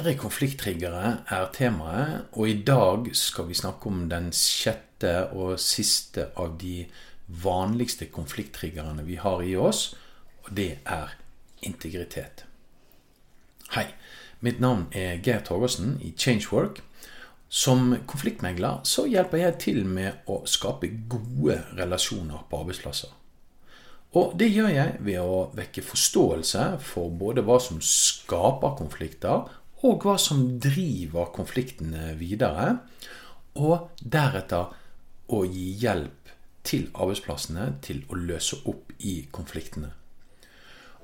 Indre konflikttriggere er temaet, og i dag skal vi snakke om den sjette og siste av de vanligste konflikttriggerne vi har i oss, og det er integritet. Hei, mitt navn er Geir Torgersen i Changework. Som konfliktmegler så hjelper jeg til med å skape gode relasjoner på arbeidsplasser. Og det gjør jeg ved å vekke forståelse for både hva som skaper konflikter, og hva som driver konfliktene videre. Og deretter å gi hjelp til arbeidsplassene til å løse opp i konfliktene.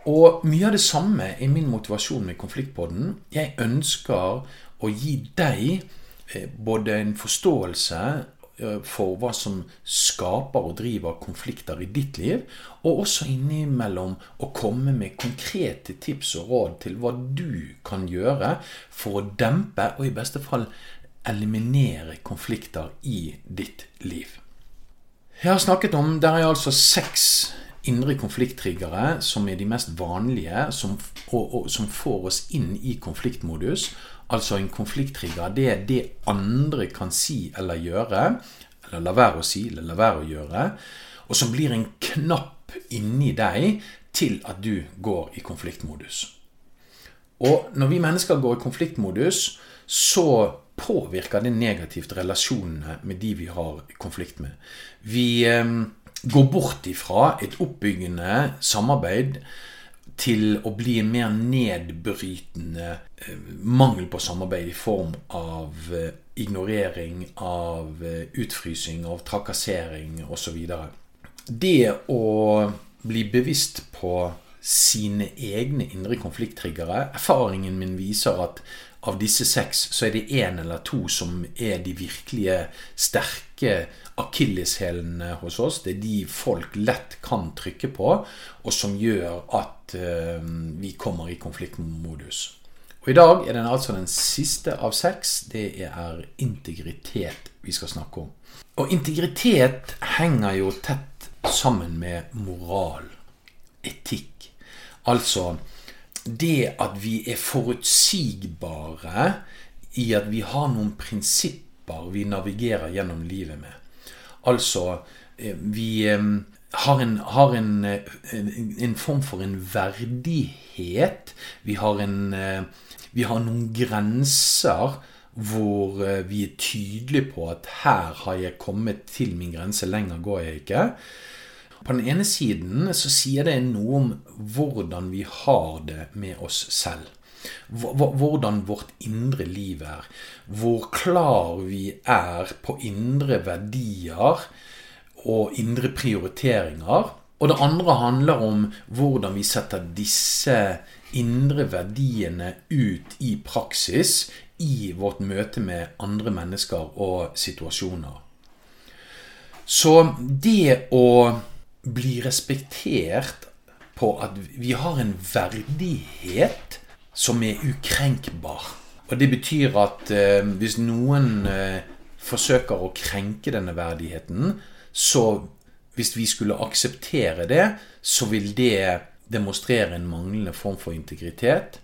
Og mye av det samme er min motivasjon med Konfliktpodden. Jeg ønsker å gi deg eh, både en forståelse for hva som skaper og driver konflikter i ditt liv, og også innimellom å komme med konkrete tips og råd til hva du kan gjøre for å dempe og i beste fall eliminere konflikter i ditt liv. Jeg har snakket om der er altså seks indre konflikttriggere som er de mest vanlige, som, og, og, som får oss inn i konfliktmodus. Altså en konflikttrigger. Det er det andre kan si eller gjøre, eller la være å si eller la være å gjøre, og som blir en knapp inni deg til at du går i konfliktmodus. Og når vi mennesker går i konfliktmodus, så påvirker det negativt relasjonene med de vi har konflikt med. Vi eh, går bort ifra et oppbyggende samarbeid til å bli en mer nedbrytende eh, mangel på samarbeid i form av eh, ignorering, av eh, utfrysing, av trakassering osv. Det å bli bevisst på sine egne indre konflikttriggere Erfaringen min viser at av disse seks så er det én eller to som er de virkelige sterke akilleshælene hos oss. Det er de folk lett kan trykke på, og som gjør at uh, vi kommer i konfliktmodus. Og I dag er den altså den siste av seks. Det er integritet vi skal snakke om. Og integritet henger jo tett sammen med moral, etikk. Altså det at vi er forutsigbare i at vi har noen prinsipper vi navigerer gjennom livet med. Altså eh, vi eh, har, en, har en, en, en, form for en verdighet. Vi har, en, eh, vi har noen grenser hvor vi er tydelige på at her har jeg kommet til min grense, lenger går jeg ikke. På den ene siden så sier det noe om hvordan vi har det med oss selv. Hvordan vårt indre liv er. Hvor klar vi er på indre verdier og indre prioriteringer. Og det andre handler om hvordan vi setter disse indre verdiene ut i praksis i vårt møte med andre mennesker og situasjoner. Så det å bli respektert på at vi har en verdighet som er ukrenkbar. Og det betyr at eh, hvis noen eh, forsøker å krenke denne verdigheten, så hvis vi skulle akseptere det, så vil det demonstrere en manglende form for integritet.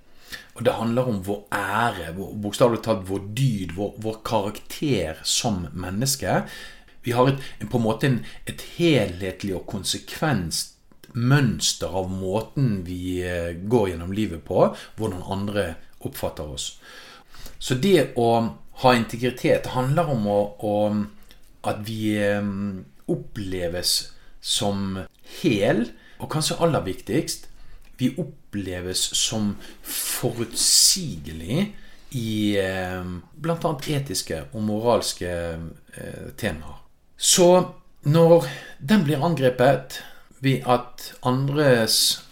Og det handler om vår ære, bokstavelig talt vår dyd, vår, vår, karakter som menneske. Vi har et, på en måte en, et helhetlig og konsekvent mønster av måten vi eh, går gjennom livet på, hvordan andre oppfatter oss. Så det å ha integritet handler om å, å, at vi eh, oppleves som hel, og kanskje aller viktigst vi oppleves som forutsigelig i eh, bl.a. etiske og moralske temaer. Så når den blir angrepet ved at andres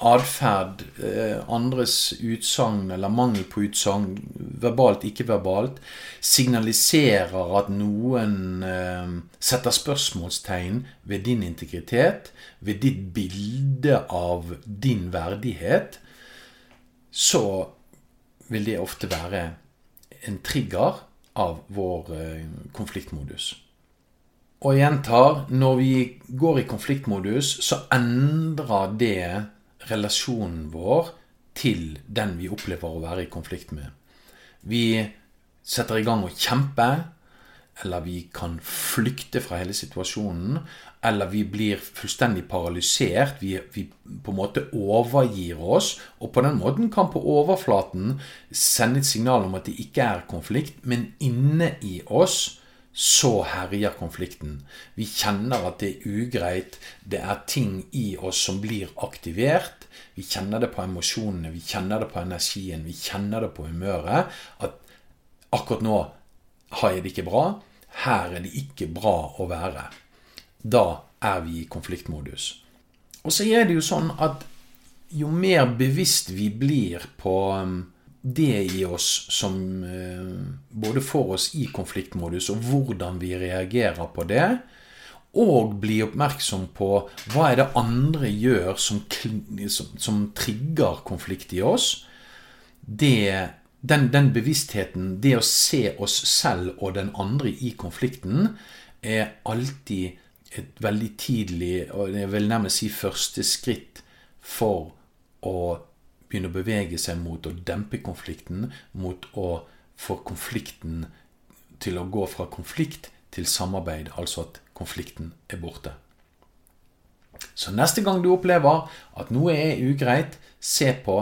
atferd, eh, andres utsagn eller mangel på utsagn, verbalt, ikke verbalt, signaliserer at noen eh, setter spørsmålstegn ved din integritet, ved ditt bilde av din verdighet, så vil det ofte være en trigger av vår eh, konfliktmodus. Og jeg gjentar, når vi går i konfliktmodus, så endrer det relasjonen vår til den vi opplever å være i konflikt med. Vi setter i gang å kjempe, eller vi kan flykte fra hele situasjonen, eller vi blir fullstendig paralysert. Vi, vi, på en måte overgir oss, og på den måten kan på overflaten sende et signal om at det ikke er konflikt, men inne i oss så herjer konflikten. Vi kjenner at det er ugreit. Det er ting i oss som blir aktivert. Vi kjenner det på emosjonene, vi kjenner det på energien, vi kjenner det på humøret. At akkurat nå har jeg det ikke bra. Her er det ikke bra å være. Da er vi i konfliktmodus. Og så er det jo sånn at jo mer bevisst vi blir på um, det i oss som eh, både får oss i konfliktmodus, og hvordan vi reagerer på det. Og bli oppmerksom på hva er det andre gjør som, som, som trigger konflikt i oss. Det, den, den, bevisstheten, det å se oss selv og den andre i konflikten, er alltid et veldig tidlig, og jeg vil nærmest si første skritt for å begynne å bevege seg mot å dempe konflikten, mot å få konflikten til å gå fra konflikt til samarbeid, altså at konflikten er borte. Så neste gang du opplever at noe er ugreit, se på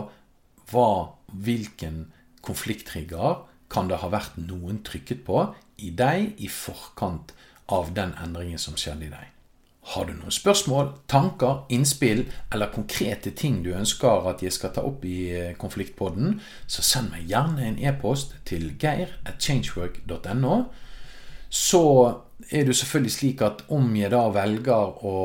hva, hvilken konflikttrigger kan det ha vært noen trykket på i deg i forkant av den endringen som skjedde i deg. Har du noen spørsmål, tanker, innspill eller konkrete ting du ønsker at jeg skal ta opp i eh, Konfliktpodden, så send meg gjerne en e-post til geir at changework.no. Så er det selvfølgelig slik at om jeg da velger å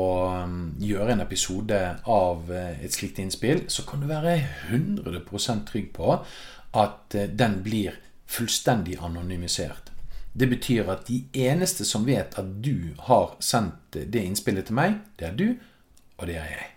mm, gjøre en episode av eh, et slikt innspill, så kan du være 100 trygg på at eh, den blir fullstendig anonymisert. Det betyr at de eneste som vet at du har sendt det innspillet til meg, det er du, og det er jeg.